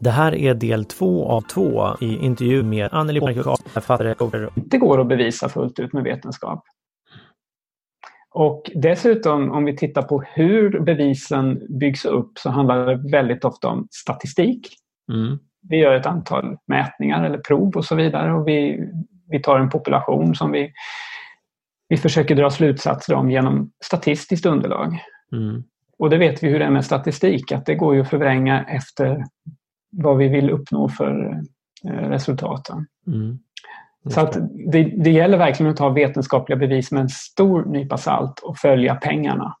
Det här är del två av två i intervju med Anneli Bornenkvist, författare. Det går att bevisa fullt ut med vetenskap. Och dessutom om vi tittar på hur bevisen byggs upp så handlar det väldigt ofta om statistik. Mm. Vi gör ett antal mätningar eller prov och så vidare och vi, vi tar en population som vi, vi försöker dra slutsatser om genom statistiskt underlag. Mm. Och det vet vi hur det är med statistik, att det går ju att förvränga efter vad vi vill uppnå för eh, resultaten. Mm. Så att det, det gäller verkligen att ta vetenskapliga bevis med en stor nypa salt och följa pengarna.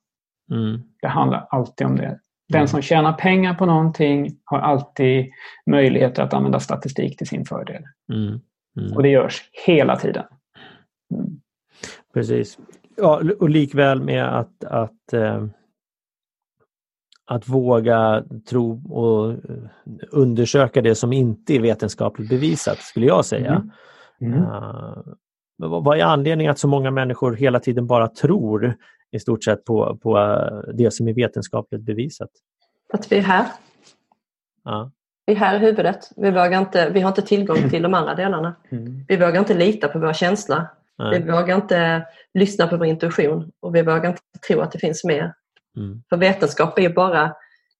Mm. Det handlar alltid om det. Den Mm. som tjänar pengar på någonting har alltid möjligheter att använda statistik till sin fördel. Mm. Mm. Och det görs hela tiden. Precis. Ja, och likväl med att, att, eh, att våga tro och eh, undersöka det som inte är vetenskapligt bevisat, skulle jag säga. Mm. Eh, men vad är anledningen att så många människor hela tiden bara tror i stort sett på, på eh, det som är vetenskapligt bevisat? Att vi är här. Ja. Vi är här i huvudet. Vi, vågar inte, vi har inte tillgång till de andra delarna. Mm. Vi vågar inte lita på våra känslor. Vi vågar inte lyssna på vår intuition och vi vågar inte tro att det finns mer. Mm. För vetenskap är ju bara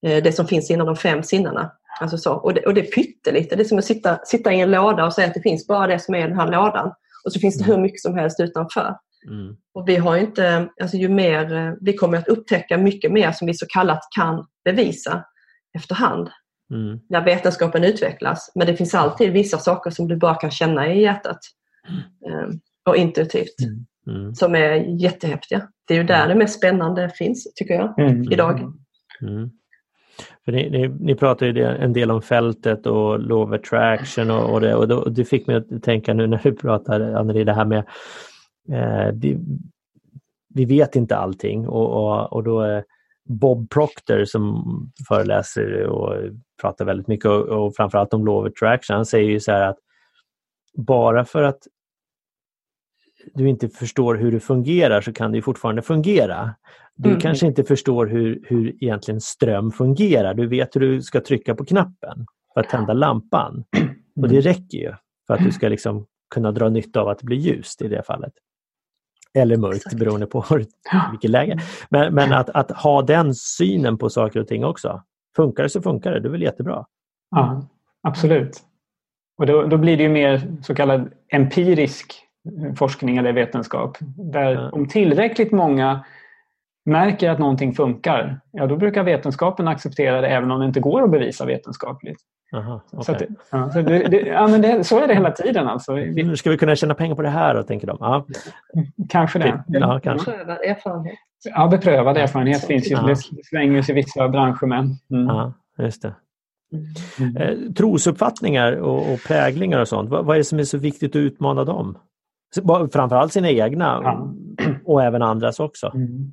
eh, det som finns inom de fem sinnena. Alltså så. Och, det, och det är pyttelite. Det är som att sitta, sitta i en låda och säga att det finns bara det som är i den här lådan. Och så finns det hur mycket som helst utanför. Mm. Och vi har inte, alltså ju mer, eh, vi kommer att upptäcka mycket mer som vi så kallat kan bevisa efterhand Mm. när vetenskapen utvecklas. Men det finns alltid vissa saker som du bara kan känna i hjärtat. Eh, och intuitivt. Mm. Som är jättehäftiga. Det är ju där det mest spännande finns, tycker jag, Mm. idag. Mm. För ni, ni, ni pratar ju det- en del om fältet och law of attraction och, och, det, och, då, och det fick mig att tänka nu när du pratar Anneli, det här med eh, vi, vi vet inte allting och, och, och då är Bob Proctor som föreläser och pratar väldigt mycket och, och framförallt om law of attraction, han säger ju så här att bara för att du inte förstår hur det fungerar så kan det ju fortfarande fungera. Du Mm. kanske inte förstår hur, hur egentligen ström fungerar. Du vet hur du ska trycka på knappen för att tända lampan. Och det räcker ju för att du ska liksom kunna dra nytta av att det blir ljust i det fallet. Eller mörkt Exakt. beroende på hur- vilket läge. Men, men att, att ha den synen på saker och ting också. Funkar det så funkar det, det är väl jättebra. Ja, absolut. Och då, då blir det ju mer så kallad empirisk forskning eller vetenskap. Där Ja. om tillräckligt många märker att någonting funkar, ja då brukar vetenskapen acceptera det även om det inte går att bevisa vetenskapligt. Aha, Så, att, okej. det- ja, så, det, det, ja, men det, så är det hela tiden alltså. Vi, Nu ska vi kunna tjäna pengar på det här då, tänker de. Ja, kanske det. ja kanske. Beprövad erfarenhet. Ja, beprövad erfarenhet finns ju. Det svänger sig i vissa branscher med. Mm. Just det. Mm. Eh, trosuppfattningar och, och präglingar och sånt, vad, vad är det som är så viktigt att utmana dem? Framförallt sina egna Ja. och även andras också. Mm.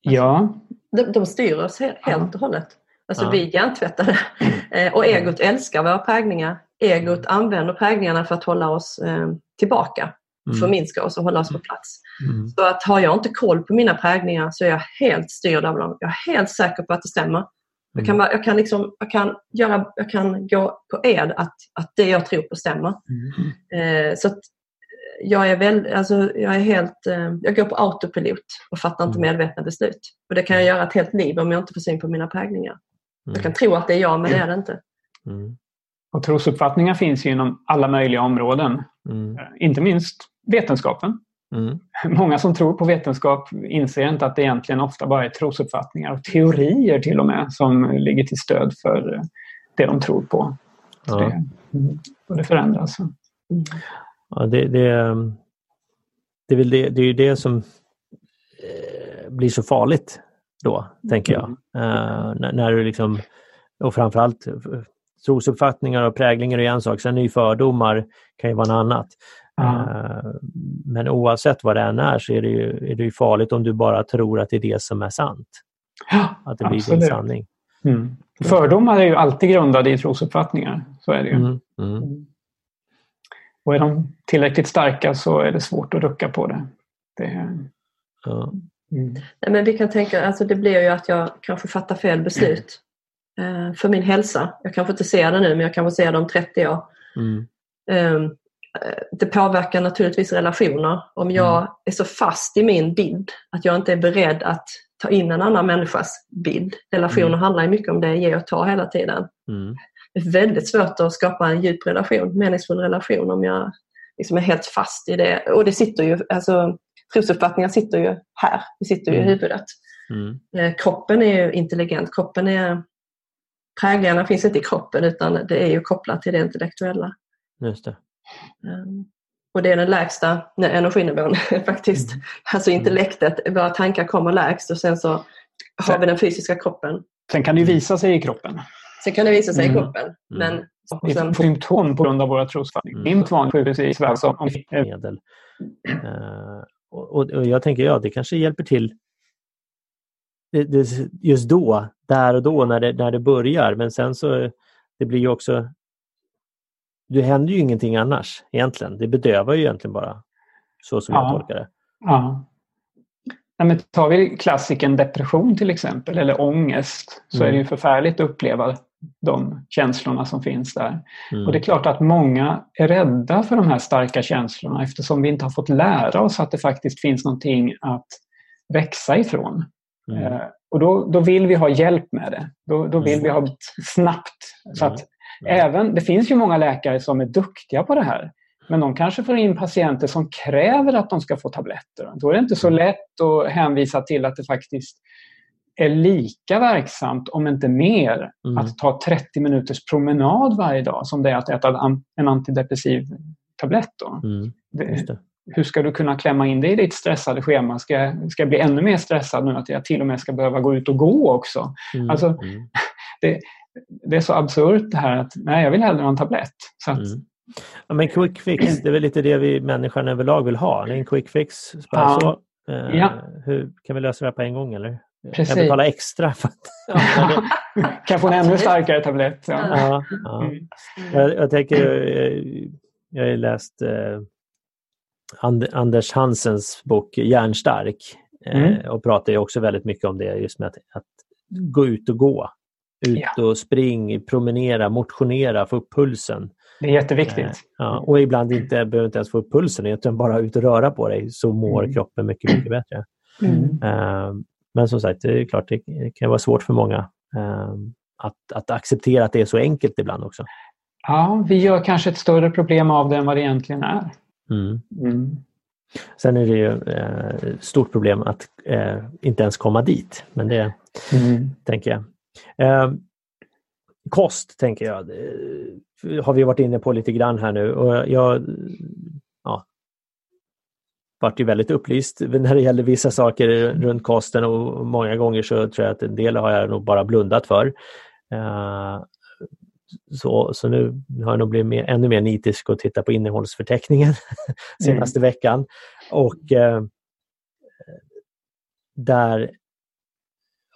Ja, De, de styr oss he- helt och hållet. Alltså Ja. vi är hjärntvättade. Eh, och egot älskar våra prägningar. Egot använder prägningarna för att hålla oss eh, tillbaka. Mm. Förminska oss och hålla oss på plats. Mm. Så att har jag inte koll på mina prägningar så är jag helt styrd av dem. Jag är helt säker på att det stämmer. Jag kan, bara- jag kan, liksom, jag kan, göra, jag kan gå på ed att, att det jag tror på stämmer. Eh, så att jag är, väl, alltså, jag är helt, eh, jag går på autopilot och fattar inte Mm. medvetna beslut. Och det kan jag göra ett helt liv om jag inte får syn på mina prägningar. Jag Mm. kan tro att det är jag men det är det inte. Mm. och trosuppfattningar finns ju inom alla möjliga områden. Mm. Eh, Inte minst vetenskapen. Mm. Många som tror på vetenskap inser inte att det egentligen ofta bara är trosuppfattningar och teorier till och med som ligger till stöd för eh, det de tror på. Ja. det, mm, och det förändras. Ja, det, det, det, är väl det, det är ju det som eh, blir så farligt då, tänker jag. Eh, när, när du liksom, och framförallt trosuppfattningar och präglingar är en sak, sen är ju fördomar kan ju vara något annat. Eh, Men oavsett vad det än är så är det, ju, är det ju farligt om du bara tror att det är det som är sant. Ja, Att det blir absolut. din sanning. Mm. Fördomar är ju alltid grundade i trosuppfattningar. Så är det ju. Mm. Mm. Och är de tillräckligt starka så är det svårt att rucka på det. det Ja. mm. Nej, men vi kan tänka, alltså det blir ju att jag kanske fattar fel beslut. Eh, för min hälsa. Jag kanske inte ser det nu men jag kanske ser det om 30 år. Mm. Eh, det påverkar naturligtvis relationer. Om jag Mm. är så fast i min bild att jag inte är beredd att ta in en annan människas bild. Relationer Mm. handlar ju mycket om det, ge och ta hela tiden. Mm. Det är väldigt svårt att skapa en djup relation, meningsfull relation om jag liksom är helt fast i det. Och det sitter ju, alltså trosuppfattningar sitter ju här, det sitter ju i Mm. huvudet. Mm. Eh, Kroppen är ju intelligent, kroppen är Präglingarna finns inte i kroppen utan det är ju kopplat till det intellektuella. Just det. Um, Och det är den lägsta nej, energinivån faktiskt. Alltså intellektet, våra tankar kommer lägst och sen så har vi den fysiska kroppen. Sen kan det visa sig i kroppen. Sen kan det visa sig Mm. i kroppen. Men och Vi sen, symptom på grund av våra trosuppfattningar. Mm. Inte vanligt sjukhus i Sverige. som- om- eh, medel. Och, och, och jag tänker, ja det kanske hjälper till just då, där och då när det, när det börjar. Men sen så det blir ju också det händer ju ingenting annars egentligen. Det bedövar ju egentligen bara. Så som jag Ja. tolkar det. Ja. Ja, men tar vi klassiken depression till exempel, eller ångest, så Mm. är det ju förfärligt att uppleva de känslorna som finns där. Mm. Och det är klart att många är rädda för de här starka känslorna eftersom vi inte har fått lära oss att det faktiskt finns någonting att växa ifrån. Mm. Eh, och då, då vill vi ha hjälp med det. Då, då vill vi ha snabbt. Så att Mm. även, det finns ju många läkare som är duktiga på det här. Men de kanske får in patienter som kräver att de ska få tabletter. Då är det inte så lätt att hänvisa till att det faktiskt är lika verksamt, om inte mer, Mm. att ta 30 minuters promenad varje dag som det är att äta en- antidepressiv tablett. Då. Mm. Det. Hur ska du kunna klämma in det i ditt stressade schema? Ska jag, ska jag bli ännu mer stressad nu att jag till och med ska behöva gå ut och gå också? Mm. Alltså, Mm. Det är så absurt det här att nej, jag vill hellre ha en tablett. Så att, Mm. Ja, men quick fix, det är väl lite det vi människan överlag vill ha. Det en quick fix. Ja. så. Eh, Ja. hur, kan vi lösa det här på en gång eller? Precis. Kan jag betala extra? För att, ja, det- kan få en ännu starkare tablett? Ja. ja. Mm. Jag, jag tänker, eh, jag har läst eh, And, Anders Hansens bok Järnstark eh, Mm. och pratar ju också väldigt mycket om det just med att, att gå ut och gå. Ut och spring, promenera, motionera, få upp pulsen. Det är jätteviktigt. Eh, Ja, och ibland inte, behöver inte ens få upp pulsen utan bara ut och röra på dig så mår Mm. kroppen mycket, mycket bättre. Mm. Eh, men som sagt, det är klart det kan vara svårt för många eh, att, att acceptera att det är så enkelt ibland också. Ja, vi gör kanske ett större problem av det än vad det egentligen är. Mm. Mm. Sen är det ju eh, stort problem att eh, inte ens komma dit. Men det Mm. tänker jag. Eh, kost tänker jag. Det har vi varit inne på lite grann här nu. Och jag ja, vart ju väldigt upplyst när det gäller vissa saker runt kosten och många gånger så tror jag att en del har jag nog bara blundat för. Eh, så, så nu har jag nog blivit mer, ännu mer nitisk och titta på innehållsförteckningen senaste veckan. Och eh, där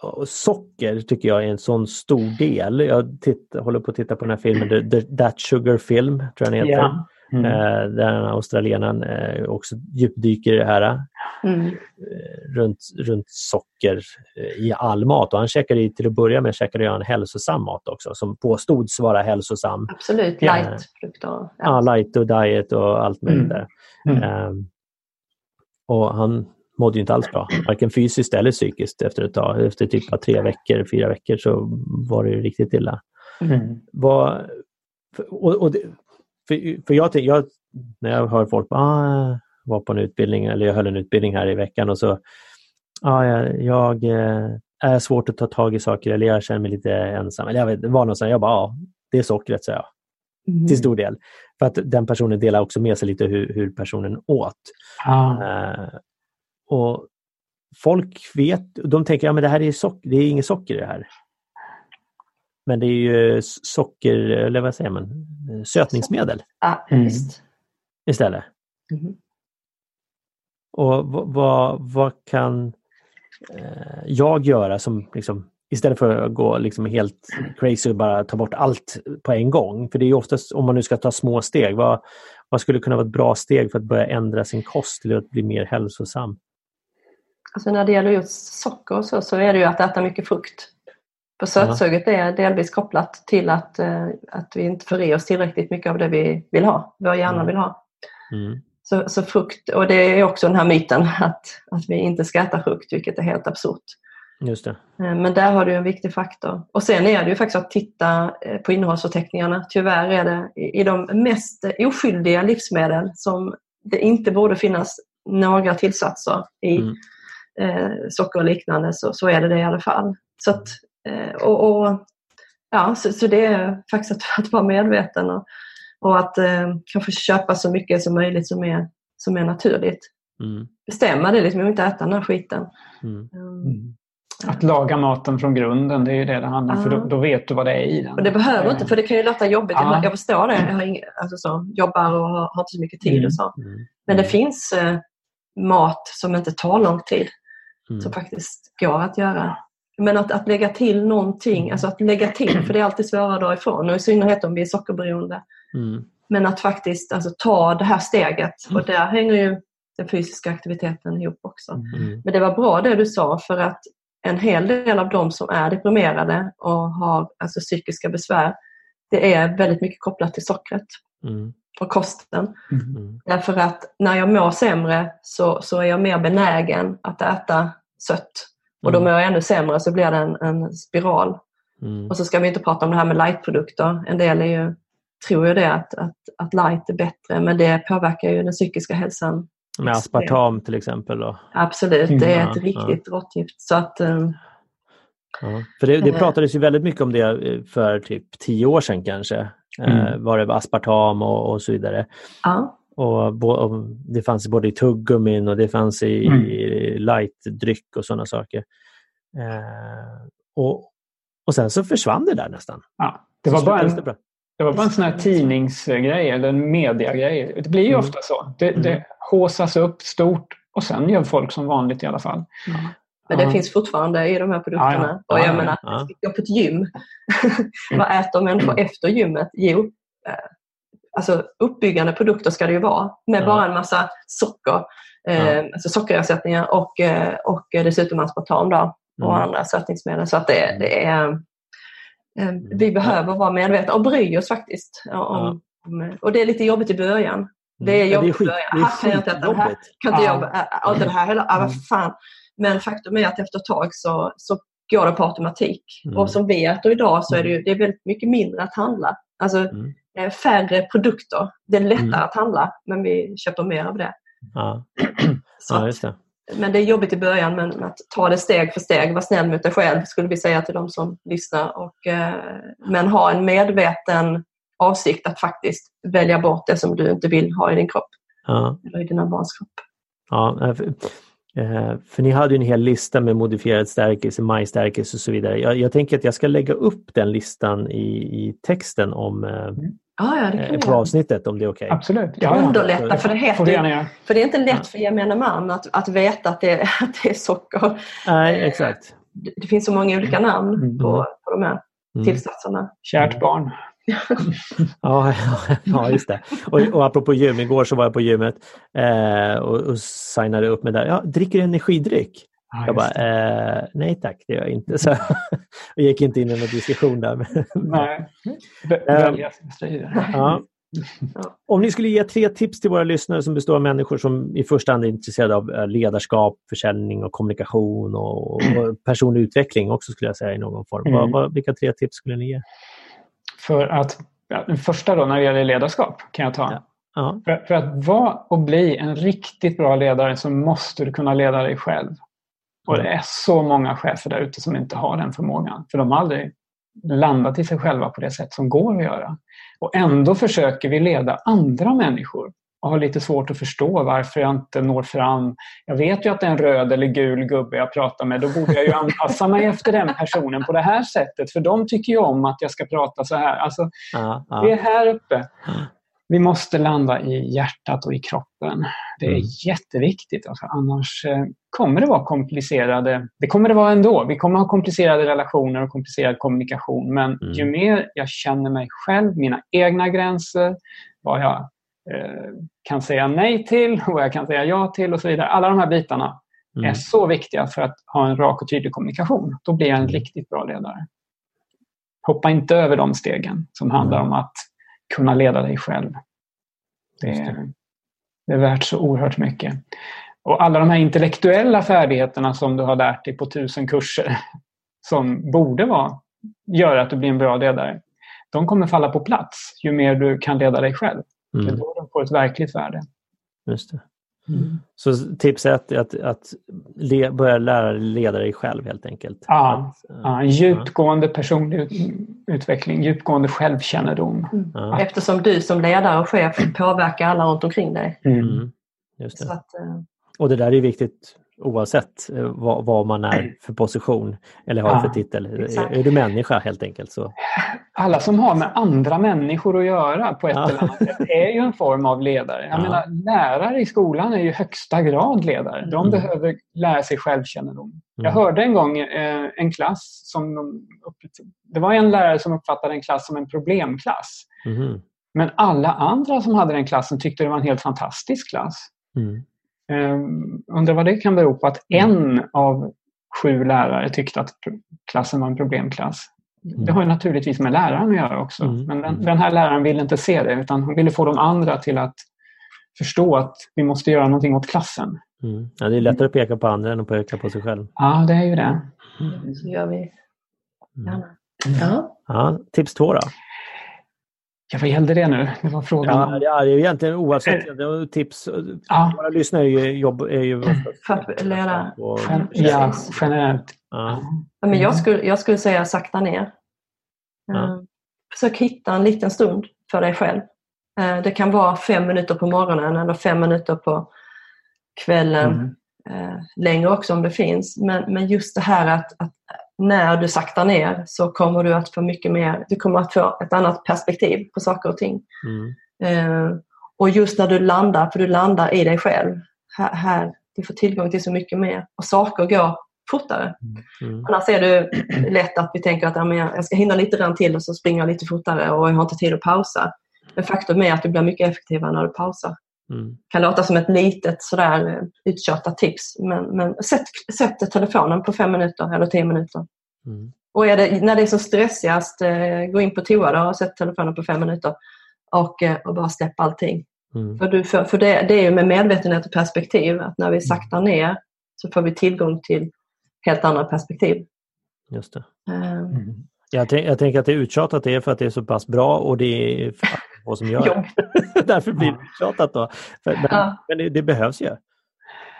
och socker tycker jag är en sån stor del. Jag titt, håller på att titta på den här filmen, The, The, That Sugar Film, tror jag den heter. Ja. Mm. Eh, där australienaren eh, också djupdyker i det här mm, eh, runt, runt socker eh, i all mat. Och han käkade ju, till att börja med käkade han hälsosam mat också som påstods vara hälsosam. absolut, Ja. light-frukter. Ja, light och diet och allt möjligt Mm. där. Mm. Ehm, och han mådde ju inte alls bra, varken fysiskt eller psykiskt efter ett tag. Efter typ av tre veckor, fyra veckor så var det ju riktigt illa. Mm. Vad, och, och det, för, för jag, jag, när jag hör folk ah, var på en utbildning eller jag höll en utbildning här i veckan och så ah, jag, jag eh, är svårt att ta tag i saker eller jag känner mig lite ensam. Eller jag vet, det var något sånt, jag bara, ja, det är sockret, sa jag Mm. till stor del. För att den personen delar också med sig lite hur, hur personen åt. Ja. Eh, och Folk vet, de tänker att ja, det här är, socker, det är inget socker i det här. Men det är ju s- socker, eller vad säger man, Eh, sötningsmedel Ja, Mm. istället. Mhm. Och vad, vad, vad kan eh, jag göra som liksom, istället för att gå liksom helt crazy och bara ta bort allt på en gång? För det är ju oftast, om man nu ska ta små steg, vad, vad skulle kunna vara ett bra steg för att börja ändra sin kost till att bli mer hälsosam? Alltså när det gäller just socker och så, så är det ju att äta mycket frukt. För sötsuget är delvis kopplat till att, eh, att vi inte får i oss tillräckligt mycket av det vi vill ha, vår hjärna Mm. vill ha. Mm. Så, så frukt, och det är också den här myten att, att vi inte ska äta frukt, vilket är helt absurt. Just det. Eh, Men där har du en viktig faktor. Och sen är det ju faktiskt att titta eh, på innehållsförteckningarna. Tyvärr är det i de mest oskyldiga livsmedel som det inte borde finnas några tillsatser i, Mm. socker och liknande, så, så är det det i alla fall. Så, att, och, och, ja, så, så det är faktiskt att, att vara medveten och, och att eh, kanske köpa så mycket som möjligt som är, som är naturligt. Mm. Bestämma det, liksom, jag vill inte äta den här skiten. Mm. Um, Att laga maten från grunden, det är ju det det handlar om. För då, då vet du vad det är i den. Och det behöver inte, för det kan ju låta jobbigt. Ja. Jag förstår det. Jag har ing, alltså så, jobbar och har, har inte så mycket tid Mm. och så. Mm. Men det finns eh, mat som inte tar lång tid, Mm. som faktiskt går att göra. Men att, att lägga till någonting, alltså att lägga till, för det är alltid svårare att dra ifrån. Och i synnerhet om vi är sockerberoende. Mm. Men att faktiskt alltså, ta det här steget. Och där hänger ju den fysiska aktiviteten ihop också. Mm. Men det var bra det du sa för att en hel del av de som är deprimerade och har alltså, psykiska besvär, det är väldigt mycket kopplat till sockret Mm. och kosten. Mm. Mm. Därför att när jag mår sämre så, så är jag mer benägen att äta sött. Och då Mm. mår jag ännu sämre så blir det en, en spiral. Mm. Och så ska vi inte prata om det här med lightprodukter. En del är ju, tror ju det att, att, att light är bättre men det påverkar ju den psykiska hälsan Med aspartam till exempel. Då. Absolut, det är Ja, ett riktigt råttgift. Så att, eh, Ja. För det, det Eh. pratades ju väldigt mycket om det eh, för typ tio år sedan kanske. Eh, Mm. var det aspartam och, och så vidare. ja. Och, bo- och det fanns både i tuggummin och det fanns i, Mm. i lightdryck och sådana saker. Eh, och, och sen så försvann det där nästan. Ja, det, var bara en, det det var bara en sån här tidningsgrej eller en mediagrej. Det blir ju Mm. ofta så. Det, Mm. det håsas upp stort och sen gör folk som vanligt i alla fall. Men det finns fortfarande i de här produkterna. Ja, ja. Och Ja, jag ja, menar, ja. gå på ett gym. Vad äter människor efter gymmet? Jo, eh, alltså uppbyggande produkter ska det ju vara. Med Ja. bara en massa socker, eh, Ja. alltså sockerersättningar och, eh, och dessutom aspartam då, och Mm. andra sötningsmedel. Så att det, det är... Eh, vi behöver vara medvetna och bry oss faktiskt. Om, om, och det är lite jobbigt i början. Det är jobbigt i början. Här kan jag inte äta det här. Kan inte Ja. jag äta det här heller? Vad fan. Men faktum är att efter ett tag så, så går det på automatik. Mm. Och som vi äter idag så är det, ju, det är väldigt mycket mindre att handla. Alltså Mm. Eh, färre produkter. Det är lättare Mm. att handla men vi köper mer av det. Ja. Så ja, just det. men det är jobbigt i början men att ta det steg för steg. Var snäll mot dig själv skulle vi säga till de som lyssnar. Och, eh, men ha en medveten avsikt att faktiskt välja bort det som du inte vill ha i din kropp. Ja. Eller i dina barns kropp. Ja, eh, för, eh, för ni hade ju en hel lista med modifierad stärkelse, majstärkelse och så vidare. Jag, jag tänker att jag ska lägga upp den listan i, i texten om, eh, Ja, ja, det kan eh, på avsnittet om det är okej. Absolut. Ja, ja. Underlätta, för det heter. För det är inte lätt för gemene man att, att veta att det, att det är socker. Nej, exakt. Det, det finns så många olika namn Mm. på, på de här Mm. tillsatserna. Kärt barn. Ja, ja, just det. Och, och apropå gym, igår så var jag på gymmet eh, och, och signade upp med där. Ja, dricker du energidryck? Ja, Jag bara, eh, nej tack, det gör jag inte. Så jag gick inte in i någon diskussion där. Nej. Eh, Välja sin strider. Ja. Om ni skulle ge tre tips till våra lyssnare som består av människor som i första hand är intresserade av eh, ledarskap, försäljning och kommunikation och, och personlig utveckling också skulle jag säga i någon form. Mm. Vad, vad, vilka tre tips skulle ni ge? För att, ja, den första då när det gäller ledarskap kan jag ta. Ja. För, för att vara och bli en riktigt bra ledare så måste du kunna leda dig själv. Och det är så många chefer där ute som inte har den förmågan. För de har aldrig landat i sig själva på det sätt som går att göra. Och ändå försöker vi leda andra människor och har lite svårt att förstå varför jag inte når fram. Jag vet ju att det är en röd eller gul gubbe jag pratar med. Då borde jag ju anpassa mig efter den personen på det här sättet. För de tycker ju om att jag ska prata så här. Alltså, Ja, vi ja. är här uppe. Vi måste landa i hjärtat och i kroppen. Det är Mm. jätteviktigt. Alltså, annars eh, kommer det vara komplicerade... Det kommer det vara ändå. Vi kommer ha komplicerade relationer och komplicerad kommunikation. Men Mm. ju mer jag känner mig själv, mina egna gränser, vad jag eh, kan säga nej till och vad jag kan säga ja till och så vidare. Alla de här bitarna Mm. är så viktiga för att ha en rak och tydlig kommunikation. Då blir jag en Mm. riktigt bra ledare. hoppa inte över de stegen som handlar om att kunna leda dig själv. Det är, det är värt så oerhört mycket. Och alla de här intellektuella färdigheterna som du har lärt dig på tusen kurser som borde vara, göra att du blir en bra ledare, de kommer falla på plats ju mer du kan leda dig själv. Mm. Det är då de får ett verkligt värde. Just det. Mm. Så tips ett är att, att le, börja lära leda dig själv helt enkelt? Ja, att, ja djupgående personlig utveckling, djupgående självkännedom. Mm. Ja. Eftersom du som ledare och chef påverkar alla runt omkring dig. Mm. mm. Just det. Att, uh... Och det där är viktigt oavsett eh, vad, vad, man är för position eller har ja, för titel. Exakt. Är du människa helt enkelt så. Alla som har med andra människor att göra på ett ja. eller annat sätt är ju en form av ledare. Jag ja. menar, lärare i skolan är ju högsta grad ledare. De mm. behöver lära sig självkännedom. Mm. Jag hörde en gång eh, en klass som de, det var en lärare som uppfattade en klass som en problemklass. Mm. Men alla andra som hade den klassen tyckte det var en helt fantastisk klass. Mm. Um, undrar vad det kan bero på att mm. en av sju lärare tyckte att klassen var en problemklass. Mm. Det har ju naturligtvis med läraren att göra också. Mm. Men den, den, här läraren ville inte se det utan hon ville få de andra till att förstå att vi måste göra någonting åt klassen. Mm. Ja, det är lättare att peka på andra än att peka på sig själv. Ja, det är ju det. Mm. Så gör vi. Ja. ja. tips två då? Ja, vad gällde det nu? Det var frågan ja, det är egentligen oavsett. Det var tips. Ja. Våra lyssnare är ju, jobb, är ju leda. Ja, generellt. Ja. Men jag, skulle, jag skulle säga sakta ner. Ja. Eh, försök hitta en liten stund för dig själv. Eh, det kan vara fem minuter på morgonen eller fem minuter på kvällen. Mm. Eh, längre också om det finns. Men, men just det här att, att när du saktar ner så kommer du att få mycket mer, du kommer att få ett annat perspektiv på saker och ting. Mm. Eh, och just när du landar, för du landar i dig själv, här, här, du får tillgång till så mycket mer och saker går fortare. Mm. mm. Annars är det lätt att vi tänker att ja, men jag ska hinna lite grann till och så springer jag lite fortare och jag har inte tid att pausa. Men faktum är att du blir mycket effektivare när du pausar. Mm. kan låta som ett litet sådär eh, uttjatat tips men, men sätt, sätt telefonen på fem minuter eller tio minuter. Mm. Och det, när det är som stressigast, eh, gå in på toa då och sätt telefonen på fem minuter och, eh, och bara släpp allting. Mm. För, du, för, för det, det, är ju med medvetenhet och perspektiv att när vi mm. saktar ner så får vi tillgång till helt andra perspektiv. Just det. Mm. Jag, tänk, jag tänker att det är uttjatat det är för att det är så pass bra och det är vad som gör det. Därför blir det uttjatat då. Men, ja. men det, det, behövs ju.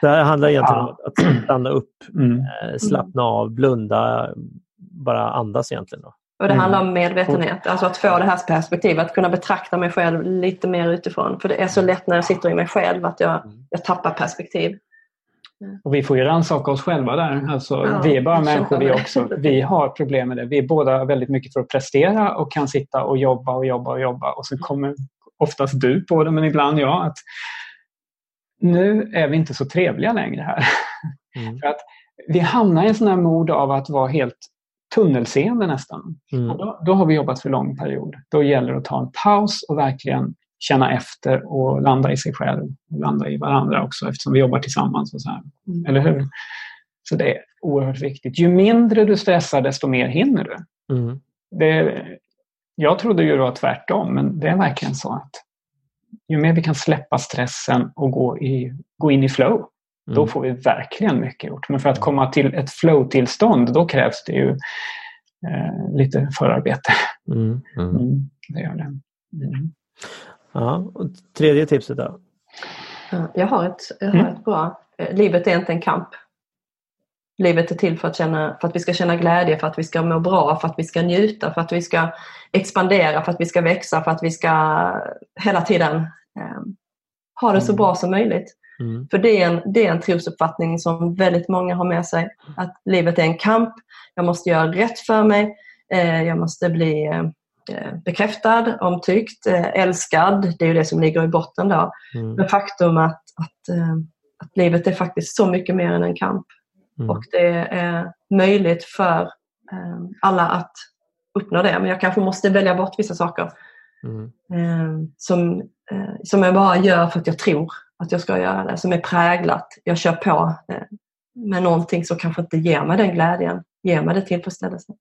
Det här handlar egentligen ja. om att stanna upp, mm. Eh, slappna av, blunda, bara andas egentligen. Då. Och det handlar om mm. medvetenhet, alltså att få det här perspektivet, att kunna betrakta mig själv lite mer utifrån. För det är så lätt när jag sitter i mig själv att jag, mm. jag tappar perspektiv. Och vi får ju rannsaka oss själva där. Alltså, ja, vi är bara människor vi också. Vi har problem med det. Vi är båda väldigt mycket för att prestera och kan sitta och jobba och jobba och jobba. Och så kommer oftast du på det, men ibland jag. Att nu är vi inte så trevliga längre här. Mm. för att vi hamnar i en sån här mod av att vara helt tunnelseende nästan. Mm. Då, då, har vi jobbat för lång period. Då gäller det att ta en paus och verkligen känna efter och landa i sig själv och landa i varandra också eftersom vi jobbar tillsammans. Och så här. Mm. Eller hur? Så det är oerhört viktigt. Ju mindre du stressar desto mer hinner du. Mm. Det, jag trodde ju det var tvärtom men det är verkligen så att ju mer vi kan släppa stressen och gå, i, gå in i flow, mm. då får vi verkligen mycket gjort. Men för att komma till ett flow-tillstånd då krävs det ju eh, lite förarbete. Mm. Mm. mm det gör det. Ja, och tredje tipset då? Jag har ett, jag har mm. ett bra. Eh, livet är inte en kamp. Livet är till för att, känna, för att vi ska känna glädje, för att vi ska må bra, för att vi ska njuta, för att vi ska expandera, för att vi ska växa, för att vi ska hela tiden eh, ha det så mm. bra som möjligt. Mm. För det är, en, det är en trosuppfattning som väldigt många har med sig. Att livet är en kamp, jag måste göra rätt för mig, eh, jag måste bli Eh, bekräftad, omtyckt, eh, älskad. Det är ju det som ligger i botten då. Mm. Men faktum att, att, eh, att livet är faktiskt så mycket mer än en kamp. Mm. Och det är möjligt för alla att uppnå det. Men jag kanske måste välja bort vissa saker. Mm. Som, som jag bara gör för att jag tror att jag ska göra det. Som är präglat. Jag kör på med någonting som kanske inte ger mig den glädjen, ger mig den tillfredsställelsen.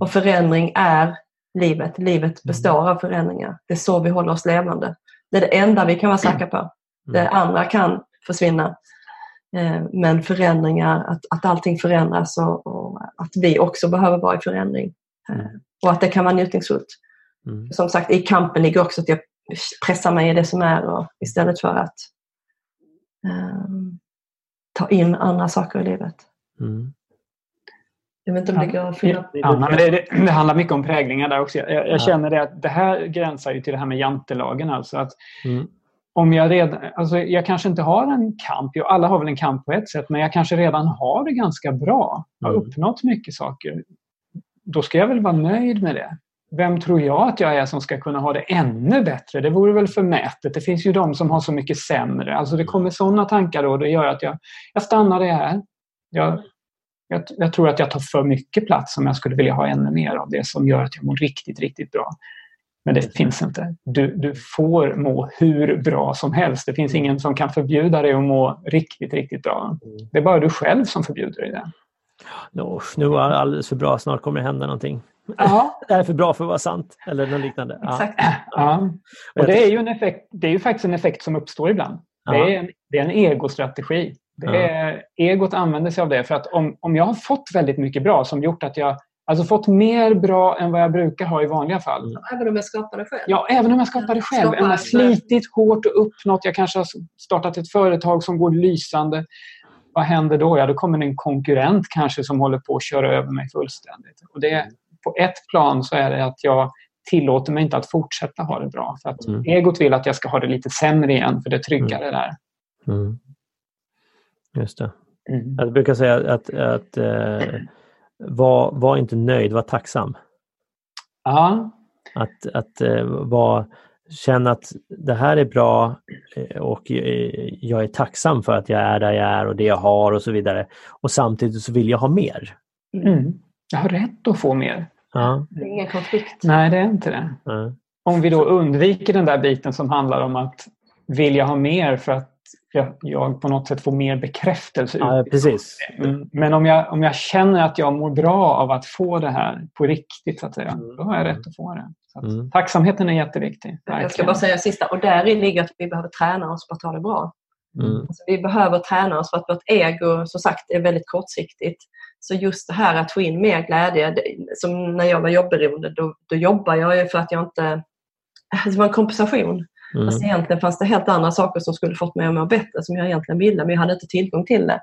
Och förändring är livet. Livet består av förändringar. Det är så vi håller oss levande. Det är det enda vi kan vara säkra på. Det Mm. andra kan försvinna. Eh, Men förändringar, att, att allting förändras och, och att vi också behöver vara i förändring. Eh, Mm. Och att det kan vara njutningsfullt. Mm. Som sagt, i kampen ligger också att jag pressar mig i det som är och, istället för att eh, ta in andra saker i livet. Mm. Jag vet inte om det går att fylla Ja, men det, det, det handlar mycket om präglingar där också. Jag, jag Ja. känner det att det här gränsar ju till det här med jantelagen. Alltså att Mm. om jag redan, alltså jag kanske inte har en kamp, jo, alla har väl en kamp på ett sätt, men jag kanske redan har det ganska bra. Jag har Mm. uppnått mycket saker. Då ska jag väl vara nöjd med det. Vem tror jag att jag är som ska kunna ha det ännu bättre? Det vore väl förmätet. Det finns ju de som har så mycket sämre. Alltså det kommer sådana tankar då och det gör att jag, jag stannar det här. Jag, jag, jag tror att jag tar för mycket plats om jag skulle vilja ha ännu mer av det som gör att jag mår riktigt, riktigt bra. Men det finns inte. Du, du får må hur bra som helst. Det finns ingen som kan förbjuda dig att må riktigt, riktigt bra. Det är bara du själv som förbjuder dig det. Nå, nu var det alldeles för bra, snart kommer det hända någonting. Ja, Det här är för bra för att vara sant. Eller något liknande. Ja. Exakt. ja. Och det är ju en effekt, det är ju faktiskt en effekt som uppstår ibland. Det är en, det är en egostrategi. Det är, Egot använder sig av det för att om, om jag har fått väldigt mycket bra som gjort att jag alltså fått mer bra än vad jag brukar ha i vanliga fall. Mm. Även om jag skapar det själv. Ja, även om jag skapar det själv. Skapar jag har slitit hårt och uppnått, jag kanske har startat ett företag som går lysande. Vad händer då? Ja, då kommer en konkurrent kanske som håller på att köra över mig fullständigt. Och det, på ett plan så är det att jag tillåter mig inte att fortsätta ha det bra. För att Mm. egot vill att jag ska ha det lite sämre igen, för det är tryggare där. Mm. Just det. Mm. Jag brukar säga att, att eh, var, var inte nöjd, var tacksam. Ja, Att, att eh, var, känna att det här är bra eh, och eh, jag är tacksam för att jag är där jag är och det jag har och så vidare. Och samtidigt så vill jag ha mer. mm. jag har rätt att få mer. Ja, Det är ingen konflikt. Nej, det är inte det. ja, Om vi då undviker den där biten som handlar om att vilja ha mer för att jag, jag på något sätt får mer bekräftelse. ja precis. Mm. Men om jag, om jag känner att jag mår bra av att få det här på riktigt, så att säga, då har jag rätt att få det. Så att Mm. Tacksamheten är jätteviktig. Jag ska verkligen. bara säga sista. Och där ligger att vi behöver träna oss på att ha det bra. Mm. Alltså, vi behöver träna oss för att vårt ego som sagt är väldigt kortsiktigt. Så just det här att få in mer glädje. Det, som när jag var jobbberoende, då, då jobbar jag ju för att jag inte... Det var en kompensation. Mm. Fast egentligen fanns det helt andra saker som skulle fått mig att må bättre som jag egentligen ville, men jag hade inte tillgång till det.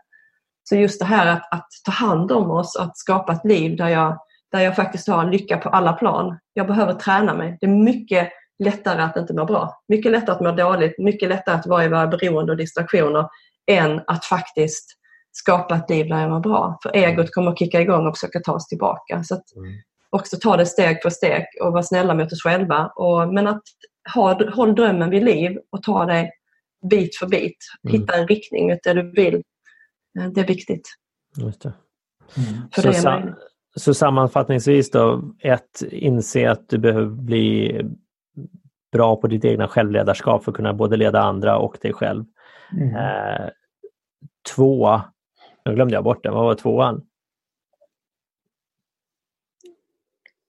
Så just det här att, att ta hand om oss, att skapa ett liv där jag, där jag faktiskt har lycka på alla plan. Jag behöver träna mig. Det är mycket lättare att inte må bra. Mycket lättare att må dåligt, mycket lättare att vara i våra beroende och distraktioner än att faktiskt skapa ett liv där jag mår bra. För egot kommer att kicka igång och försöka ta oss tillbaka. Så att Mm. också ta det steg för steg och vara snälla mot oss själva. Och, men att ha, håll drömmen vid liv och ta det bit för bit. Mm. Hitta en riktning mot det du vill. Eh, Det är viktigt. Just det. Mm. För Så, det är sa- möjligt. så sammanfattningsvis då, ett, inse att du behöver bli bra på ditt egna självledarskap för att kunna både leda andra och dig själv. Mm. Eh, två, nu glömde jag bort det, vad var tvåan?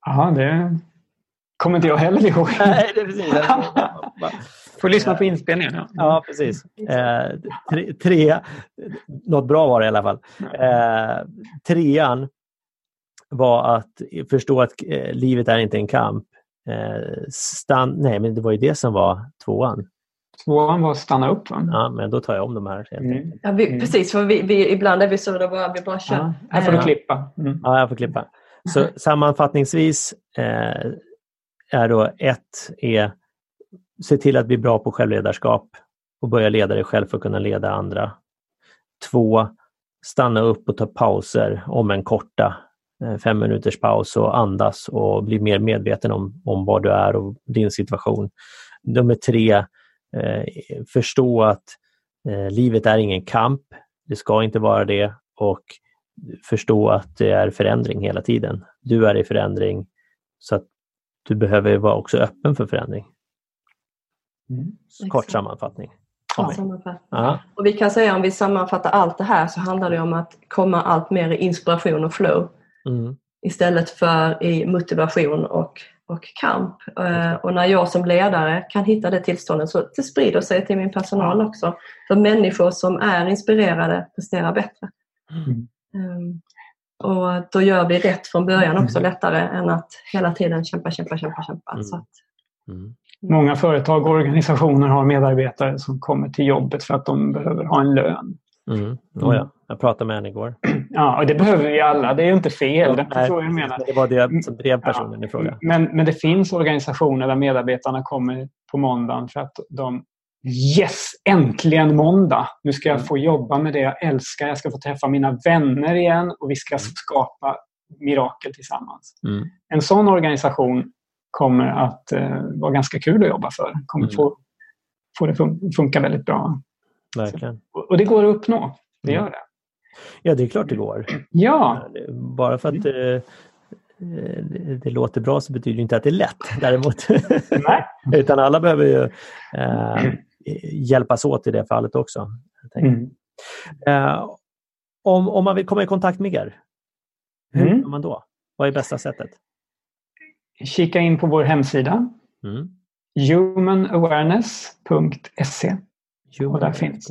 Ja, det kommer inte jag heller ihåg. Nej, det är precis. Får lyssna på inspelningen. Ja. Ja, precis. Eh, tre, tre, något bra var det i alla fall. Eh, trean var att förstå att eh, livet är inte en kamp. Eh, stan, nej, men det var ju det som var tvåan. Tvåan var att stanna upp. Va? Ja, men då tar jag om de här. Helt Mm. Ja, vi, Mm. Precis, för vi, vi, ibland är vi så, bara, vi bara kör. Ja, här får du Ja. klippa. Mm. Ja, jag får klippa. Så sammanfattningsvis eh, är då ett är se till att bli bra på självledarskap och börja leda dig själv för att kunna leda andra. Två, stanna upp och ta pauser om en korta eh, fem minuters paus och andas och bli mer medveten om, om var du är och din situation. Nummer tre, eh, förstå att eh, livet är ingen kamp. Det ska inte vara det och förstå att det är förändring hela tiden. Du är i förändring så att du behöver vara också öppen för förändring. Mm. Kort sammanfattning. Sammanfattning. Ja. Och vi kan säga om vi sammanfattar allt det här så handlar det om att komma allt mer i inspiration och flow. Mm. istället för i motivation och, och kamp. Eh, och när jag som ledare kan hitta det tillståndet så det sprider sig till min personal också. För människor som är inspirerade presterar bättre. Mm. Och då gör vi rätt från början också lättare än att hela tiden kämpa, kämpa, kämpa, kämpa. Mm. Så att, Mm. Många företag och organisationer har medarbetare som kommer till jobbet för att de behöver ha en lön. Mm. Oh, ja. Jag pratade med henne igår. Ja, och det behöver vi alla. Det är ju inte fel. Det är inte Nej, jag menar. Det var det som drev personen i fråga. Men, men det finns organisationer där medarbetarna kommer på måndagen för att de Yes! Äntligen måndag! Nu ska jag Mm. få jobba med det jag älskar. Jag ska få träffa mina vänner igen och vi ska skapa mirakel tillsammans. Mm. En sån organisation kommer att eh, vara ganska kul att jobba för. Kommer Mm. få, få det fun- funka väldigt bra. Verkligen. Och, och det går att uppnå. Det Mm. gör det. Ja, det är klart det går. Ja, Bara för att eh, eh, det, det låter bra så betyder det inte att det är lätt däremot. Nej. Utan alla behöver ju eh, hjälpas åt i det fallet också. Mm. Eh, om, om man vill komma i kontakt med er, hur Mm. gör man då? Vad är bästa sättet? Kika in på vår hemsida Mm. humanawareness.se. Och där finns.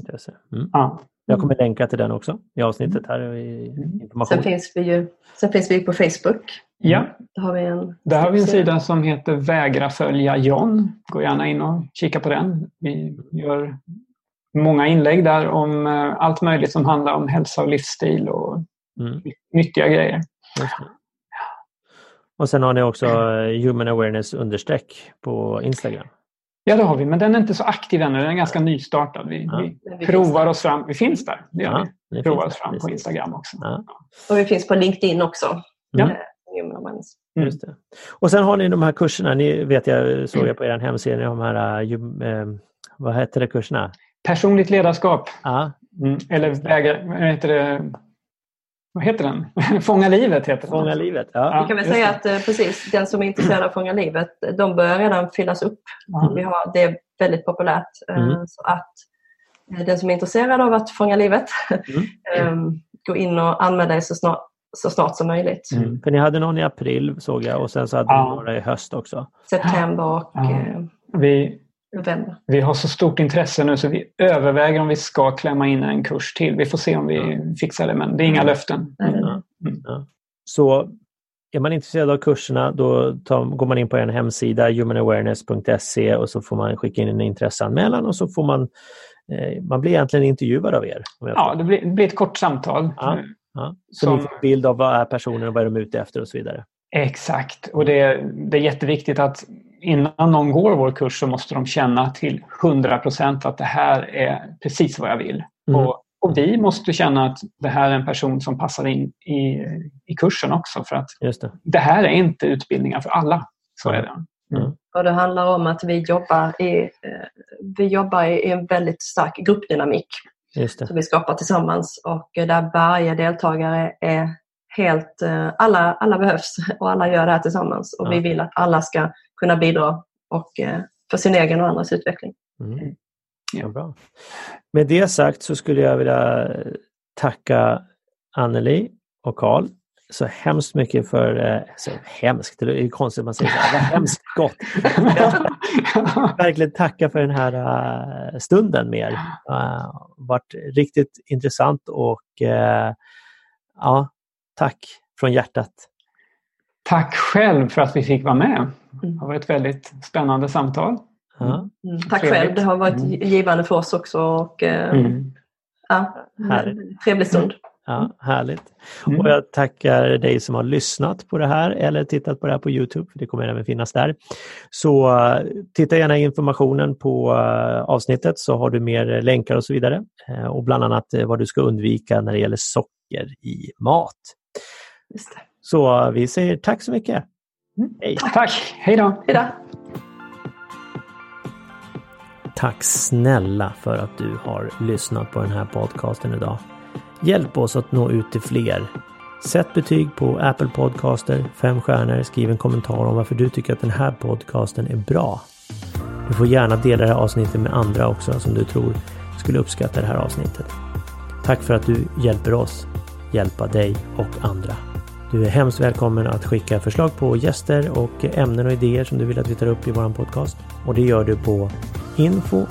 Mm. Ja. Jag kommer länka till den också i avsnittet här i Mm. information. sen, finns vi ju, sen finns vi på Facebook. Ja, Där har vi en, där har vi en sida som heter Vägra följa John. Gå gärna in och kika på den. Vi gör många inlägg där om eh, allt möjligt som handlar om hälsa och livsstil och Mm. nyttiga grejer. Och sen har ni också eh, Human Awareness understreck på Instagram. Ja, det har vi, men den är inte så aktiv ännu. Den är ganska nystartad. Vi, Ja. vi provar oss fram. Vi finns där. Det gör Ja, vi. Provar oss där, fram på. Instagram också. Ja. Och vi finns på LinkedIn också. Ja. Human Awareness. Mm. Just det. Och sen har ni de här kurserna, ni vet jag såg jag på er hemsida, ni har de här, eh, vad heter det kurserna? Personligt ledarskap. Ja, Mm. Eller vägra, vad heter det? Vad heter den? Fånga livet heter den. Fånga livet. Ja. Vi kan väl säga det. att eh, precis, den som är intresserad av Fånga livet, de börjar redan fyllas upp. Ja. Vi har, det är väldigt populärt. Mm. Så att den som är intresserad av att fånga livet, Mm. gå in och anmäl dig så snart, så snart som möjligt. Mm. För ni hade någon i april såg jag och sen så hade Ja. ni några i höst också. September och Ja. eh, Vi, november. vi har så stort intresse nu så vi överväger om vi ska klämma in en kurs till. Vi får se om vi fixar det, men det är inga löften. Nej, Ja. nej. Ja. Så är man intresserad av kurserna då tar, går man in på en hemsida, humanawareness.se och så får man skicka in en intresseanmälan och så får man, eh, man blir egentligen intervjuad av er. Om jag Ja, det blir, det blir ett kort samtal. Ja. Ja. Så Som- ni får en bild av vad är personen och vad är de ute efter och så vidare. Exakt. Och det, det är jätteviktigt att innan någon går vår kurs så måste de känna till 100 procent att det här är precis vad jag vill. Mm. Och, och vi måste känna att det här är en person som passar in i, i kursen också. För att Just det. det här är inte utbildningar för alla. Så är det. Och det handlar om att vi jobbar i, eh, vi jobbar i en väldigt stark gruppdynamik. Som vi skapar tillsammans och eh, där varje deltagare är helt, eh, alla, alla behövs och alla gör det här tillsammans och Ja. vi vill att alla ska kunna bidra och eh, för sin egen och andras utveckling. Mm. Ja. Ja, bra. Med det sagt så skulle jag vilja tacka Anneli och Karl så hemskt mycket för, eh, så hemskt, det är ju konstigt att man säger så här, vad hemskt gott. Verkligen tacka för den här eh, stunden med er. Uh, varit riktigt intressant och eh, ja, tack från hjärtat. Tack själv för att vi fick vara med. Det Mm. har varit ett väldigt spännande samtal. Ja, Mm. Tack Trevligt. själv, det har varit Mm. givande för oss också och eh, Mm. ja, trevlig stund. Ja, härligt. Mm. Och jag tackar dig som har lyssnat på det här eller tittat på det här på Youtube, för det kommer även finnas där. Så eh, titta gärna i informationen på eh, avsnittet så har du mer länkar och så vidare. Eh, Och bland annat vad du ska undvika när det gäller socker i mat. Just det. Så vi säger tack så mycket. Hej! Tack, hej då! Hejdå! Tack snälla för att du har lyssnat på den här podcasten idag. Hjälp oss att nå ut till fler. Sätt betyg på Apple Podcaster, fem stjärnor, skriv en kommentar om varför du tycker att den här podcasten är bra. Du får gärna dela det här avsnittet med andra också som du tror skulle uppskatta det här avsnittet. Tack för att du hjälper oss hjälpa dig och andra. Du är hemskt välkommen att skicka förslag på gäster och ämnen och idéer som du vill att vi tar upp i vår podcast. Och det gör du på info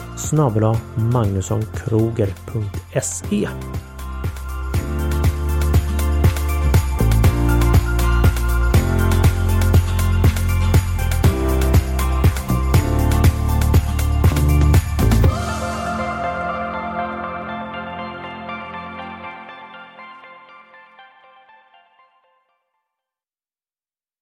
magnussonkroger.se